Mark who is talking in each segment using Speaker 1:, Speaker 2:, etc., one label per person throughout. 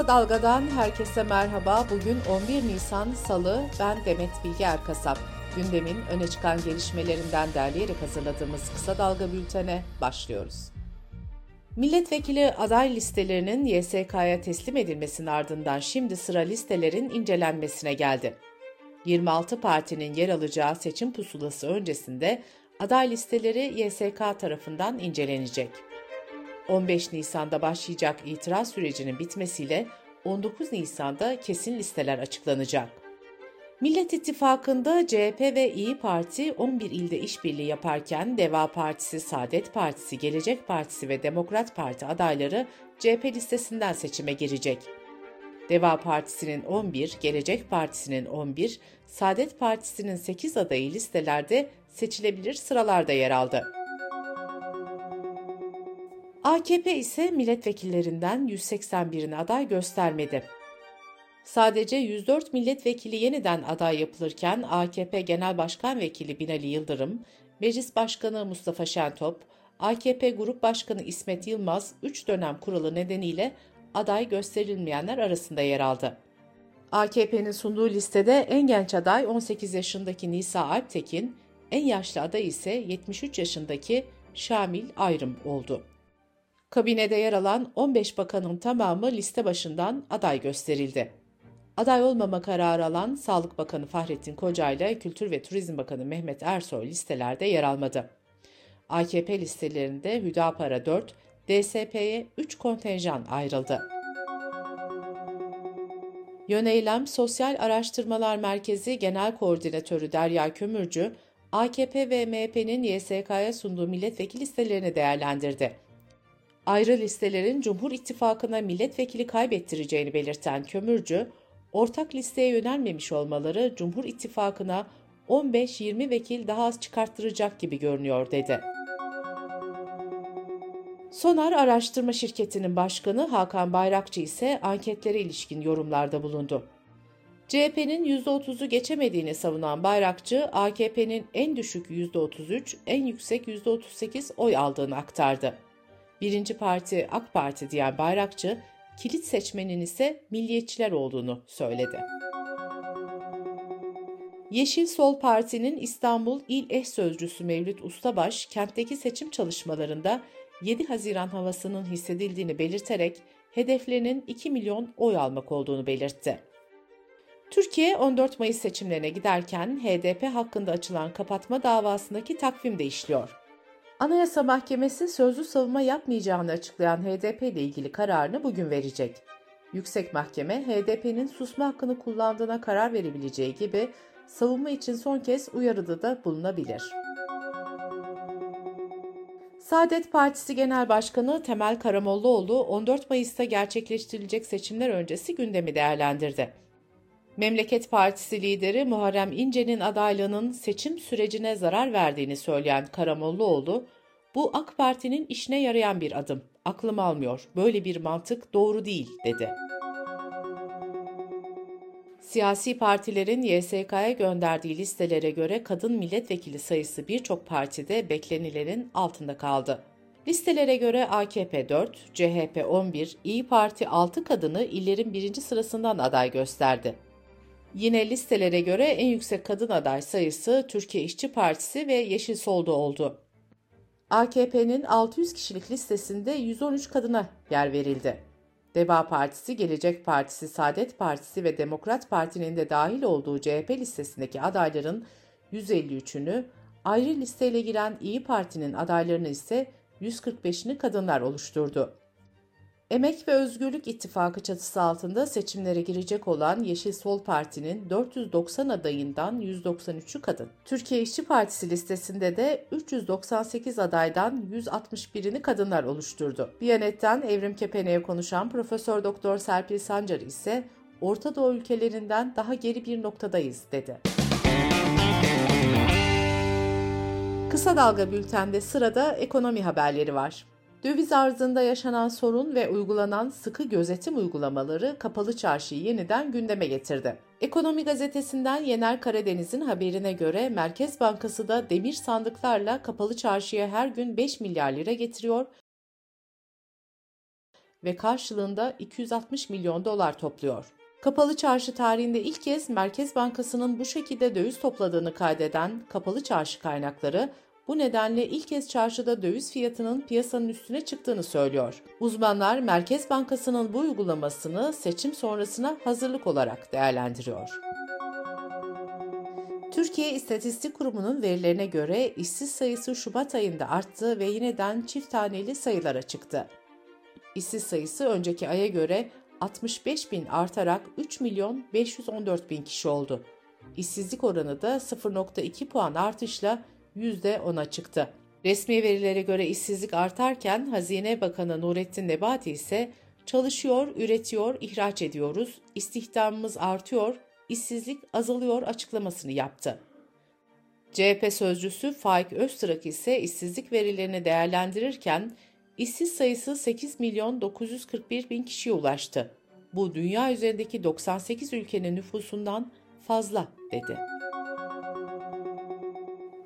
Speaker 1: Kısa Dalga'dan herkese merhaba. Bugün 11 Nisan Salı. Ben Demet Bilge Erkasap. Gündemin öne çıkan gelişmelerinden derleyerek hazırladığımız Kısa Dalga bültene başlıyoruz. Milletvekili aday listelerinin YSK'ya teslim edilmesinin ardından şimdi sıra listelerin incelenmesine geldi. 26 partinin yer alacağı seçim pusulası öncesinde aday listeleri YSK tarafından incelenecek. 15 Nisan'da başlayacak itiraz sürecinin bitmesiyle 19 Nisan'da kesin listeler açıklanacak. Millet İttifakı'nda CHP ve İyi Parti 11 ilde işbirliği yaparken Deva Partisi, Saadet Partisi, Gelecek Partisi ve Demokrat Parti adayları CHP listesinden seçime girecek. Deva Partisi'nin 11, Gelecek Partisi'nin 11, Saadet Partisi'nin 8 adayı listelerde seçilebilir sıralarda yer aldı. AKP ise milletvekillerinden 181'ini aday göstermedi. Sadece 104 milletvekili yeniden aday yapılırken AKP Genel Başkan Vekili Binali Yıldırım, Meclis Başkanı Mustafa Şentop, AKP Grup Başkanı İsmet Yılmaz 3 dönem kuralı nedeniyle aday gösterilmeyenler arasında yer aldı. AKP'nin sunduğu listede en genç aday 18 yaşındaki Nisa Alptekin, en yaşlı aday ise 73 yaşındaki Şamil Ayrım oldu. Kabinede yer alan 15 bakanın tamamı liste başından aday gösterildi. Aday olmama kararı alan Sağlık Bakanı Fahrettin Koca ile Kültür ve Turizm Bakanı Mehmet Ersoy listelerde yer almadı. AKP listelerinde Hüdapar'a 4, DSP'ye 3 kontenjan ayrıldı. Yöneylem Sosyal Araştırmalar Merkezi Genel Koordinatörü Derya Kömürcü, AKP ve MHP'nin YSK'ya sunduğu milletvekili listelerini değerlendirdi. Ayrı listelerin Cumhur İttifakı'na milletvekili kaybettireceğini belirten Kömürcü, ortak listeye yönelmemiş olmaları Cumhur İttifakı'na 15-20 vekil daha az çıkarttıracak gibi görünüyor dedi. Sonar Araştırma Şirketi'nin başkanı Hakan Bayrakçı ise anketlere ilişkin yorumlarda bulundu. CHP'nin %30'u geçemediğini savunan Bayrakçı, AKP'nin en düşük %33, en yüksek %38 oy aldığını aktardı. Birinci parti AK Parti diyen Bayrakçı, kilit seçmenin ise milliyetçiler olduğunu söyledi. Yeşil Sol Parti'nin İstanbul İl Eş Sözcüsü Mevlüt Ustabaş, kentteki seçim çalışmalarında 7 Haziran havasının hissedildiğini belirterek hedeflerinin 2 milyon oy almak olduğunu belirtti. Türkiye 14 Mayıs seçimlerine giderken HDP hakkında açılan kapatma davasındaki takvim de işliyor. Anayasa Mahkemesi sözlü savunma yapmayacağını açıklayan HDP ile ilgili kararını bugün verecek. Yüksek Mahkeme, HDP'nin susma hakkını kullandığına karar verebileceği gibi savunma için son kez uyarıda da bulunabilir. Saadet Partisi Genel Başkanı Temel Karamollaoğlu 14 Mayıs'ta gerçekleştirilecek seçimler öncesi gündemi değerlendirdi. Memleket Partisi lideri Muharrem İnce'nin adaylığının seçim sürecine zarar verdiğini söyleyen Karamollaoğlu, bu AK Parti'nin işine yarayan bir adım. Aklım almıyor. Böyle bir mantık doğru değil, dedi. Siyasi partilerin YSK'ya gönderdiği listelere göre kadın milletvekili sayısı birçok partide beklenilenin altında kaldı. Listelere göre AKP 4, CHP 11, İyi Parti 6 kadını illerin birinci sırasından aday gösterdi. Yine listelere göre en yüksek kadın aday sayısı Türkiye İşçi Partisi ve Yeşil Sol'da oldu. AKP'nin 600 kişilik listesinde 113 kadına yer verildi. Deva Partisi, Gelecek Partisi, Saadet Partisi ve Demokrat Parti'nin de dahil olduğu CHP listesindeki adayların 153'ünü, ayrı listeyle giren İyi Parti'nin adaylarını ise 145'ini kadınlar oluşturdu. Emek ve Özgürlük İttifakı çatısı altında seçimlere girecek olan Yeşil Sol Parti'nin 490 adayından 193'ü kadın. Türkiye İşçi Partisi listesinde de 398 adaydan 161'ini kadınlar oluşturdu. Biyanet'ten Evrim Kepene'ye konuşan Profesör Doktor Serpil Sancar ise Orta Doğu ülkelerinden daha geri bir noktadayız dedi. Kısa Dalga Bülten'de sırada ekonomi haberleri var. Döviz arzında yaşanan sorun ve uygulanan sıkı gözetim uygulamaları kapalı çarşıyı yeniden gündeme getirdi. Ekonomi gazetesinden Yener Karadeniz'in haberine göre Merkez Bankası da demir sandıklarla kapalı çarşıya her gün 5 milyar lira getiriyor ve karşılığında 260 milyon dolar topluyor. Kapalı çarşı tarihinde ilk kez Merkez Bankası'nın bu şekilde döviz topladığını kaydeden kapalı çarşı kaynakları bu nedenle ilk kez çarşıda döviz fiyatının piyasanın üstüne çıktığını söylüyor. Uzmanlar Merkez Bankası'nın bu uygulamasını seçim sonrasına hazırlık olarak değerlendiriyor. Türkiye İstatistik Kurumu'nun verilerine göre işsiz sayısı Şubat ayında arttı ve yeniden çift taneli sayılara çıktı. İşsiz sayısı önceki aya göre 65 bin artarak 3 milyon 514 bin kişi oldu. İşsizlik oranı da 0.2 puan artışla %10'a çıktı. Resmi verilere göre işsizlik artarken Hazine Bakanı Nurettin Nebati ise çalışıyor, üretiyor, ihraç ediyoruz, istihdamımız artıyor, işsizlik azalıyor açıklamasını yaptı. CHP sözcüsü Faik Öztürk ise işsizlik verilerini değerlendirirken işsiz sayısı 8 milyon 941 bin kişiye ulaştı. Bu dünya üzerindeki 98 ülkenin nüfusundan fazla dedi.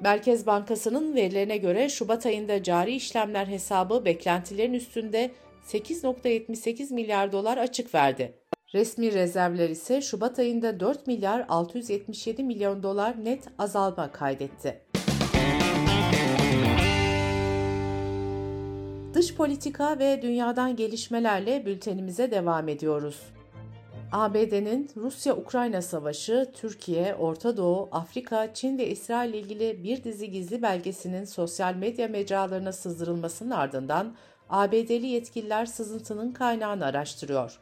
Speaker 1: Merkez Bankası'nın verilerine göre Şubat ayında cari işlemler hesabı beklentilerin üstünde 8.78 milyar dolar açık verdi. Resmi rezervler ise Şubat ayında 4 milyar 677 milyon dolar net azalma kaydetti. Dış politika ve dünyadan gelişmelerle bültenimize devam ediyoruz. ABD'nin Rusya-Ukrayna savaşı, Türkiye, Orta Doğu, Afrika, Çin ve İsrail ile ilgili bir dizi gizli belgesinin sosyal medya mecralarına sızdırılmasının ardından ABD'li yetkililer sızıntının kaynağını araştırıyor.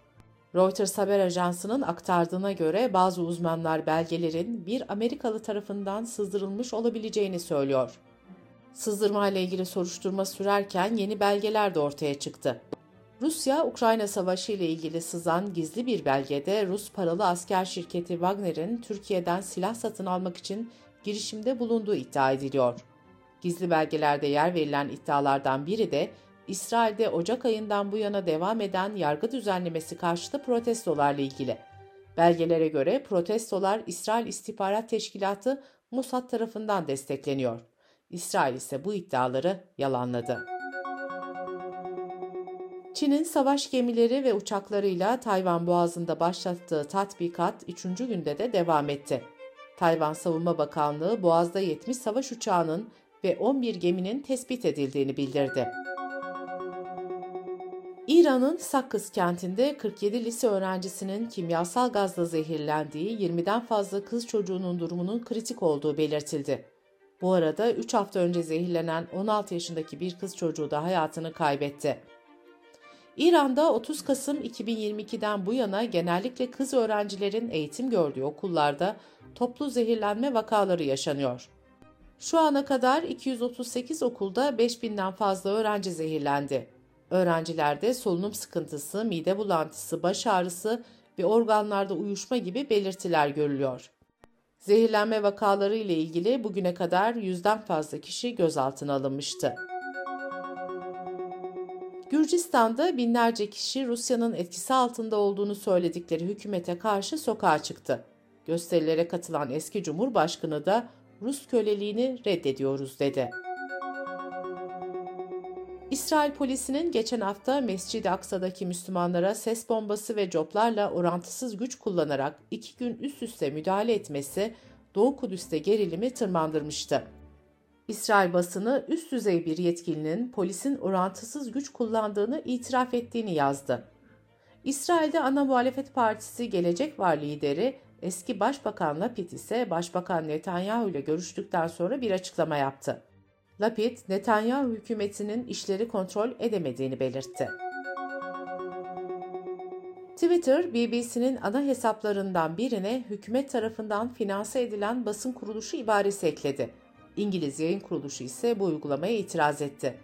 Speaker 1: Reuters haber ajansının aktardığına göre bazı uzmanlar belgelerin bir Amerikalı tarafından sızdırılmış olabileceğini söylüyor. Sızdırma ile ilgili soruşturma sürerken yeni belgeler de ortaya çıktı. Rusya-Ukrayna savaşı ile ilgili sızan gizli bir belgede Rus paralı asker şirketi Wagner'in Türkiye'den silah satın almak için girişimde bulunduğu iddia ediliyor. Gizli belgelerde yer verilen iddialardan biri de İsrail'de Ocak ayından bu yana devam eden yargı düzenlemesi karşıtı protestolarla ilgili. Belgelere göre protestolar İsrail İstihbarat Teşkilatı Mossad tarafından destekleniyor. İsrail ise bu iddiaları yalanladı. Çin'in savaş gemileri ve uçaklarıyla Tayvan Boğazı'nda başlattığı tatbikat 3. günde de devam etti. Tayvan Savunma Bakanlığı Boğaz'da 70 savaş uçağının ve 11 geminin tespit edildiğini bildirdi. İran'ın Sakkız kentinde 47 lise öğrencisinin kimyasal gazla zehirlendiği 20'den fazla kız çocuğunun durumunun kritik olduğu belirtildi. Bu arada 3 hafta önce zehirlenen 16 yaşındaki bir kız çocuğu da hayatını kaybetti. İran'da 30 Kasım 2022'den bu yana genellikle kız öğrencilerin eğitim gördüğü okullarda toplu zehirlenme vakaları yaşanıyor. Şu ana kadar 238 okulda 5000'den fazla öğrenci zehirlendi. Öğrencilerde solunum sıkıntısı, mide bulantısı, baş ağrısı ve organlarda uyuşma gibi belirtiler görülüyor. Zehirlenme vakaları ile ilgili bugüne kadar yüzden fazla kişi gözaltına alınmıştı. Gürcistan'da binlerce kişi Rusya'nın etkisi altında olduğunu söyledikleri hükümete karşı sokağa çıktı. Gösterilere katılan eski cumhurbaşkanı da Rus köleliğini reddediyoruz dedi. İsrail polisinin geçen hafta Mescid-i Aksa'daki Müslümanlara ses bombası ve coplarla orantısız güç kullanarak iki gün üst üste müdahale etmesi Doğu Kudüs'te gerilimi tırmandırmıştı. İsrail basını üst düzey bir yetkilinin polisin orantısız güç kullandığını itiraf ettiğini yazdı. İsrail'de ana muhalefet partisi Gelecek Var lideri eski Başbakan Lapid ise Başbakan Netanyahu ile görüştükten sonra bir açıklama yaptı. Lapid, Netanyahu hükümetinin işleri kontrol edemediğini belirtti. Twitter, BBC'nin ana hesaplarından birine hükümet tarafından finanse edilen basın kuruluşu ibaresi ekledi. İngiliz yayın kuruluşu ise bu uygulamaya itiraz etti.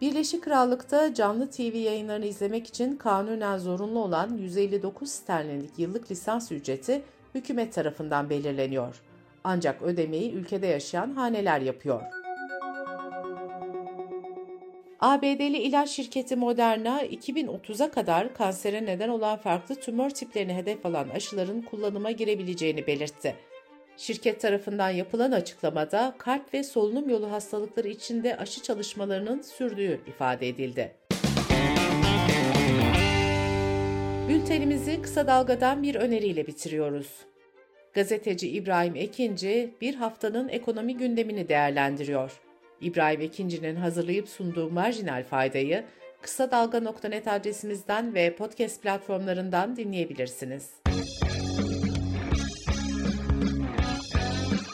Speaker 1: Birleşik Krallık'ta canlı TV yayınlarını izlemek için kanunen zorunlu olan 159 sterlinlik yıllık lisans ücreti hükümet tarafından belirleniyor. Ancak ödemeyi ülkede yaşayan haneler yapıyor. ABD'li ilaç şirketi Moderna 2030'a kadar kansere neden olan farklı tümör tiplerini hedef alan aşıların kullanıma girebileceğini belirtti. Şirket tarafından yapılan açıklamada kalp ve solunum yolu hastalıkları içinde aşı çalışmalarının sürdüğü ifade edildi. Bültenimizi kısa dalgadan bir öneriyle bitiriyoruz. Gazeteci İbrahim Ekinci bir haftanın ekonomi gündemini değerlendiriyor. İbrahim Ekinci'nin hazırlayıp sunduğu marjinal faydayı kısa dalga.net adresimizden ve podcast platformlarından dinleyebilirsiniz.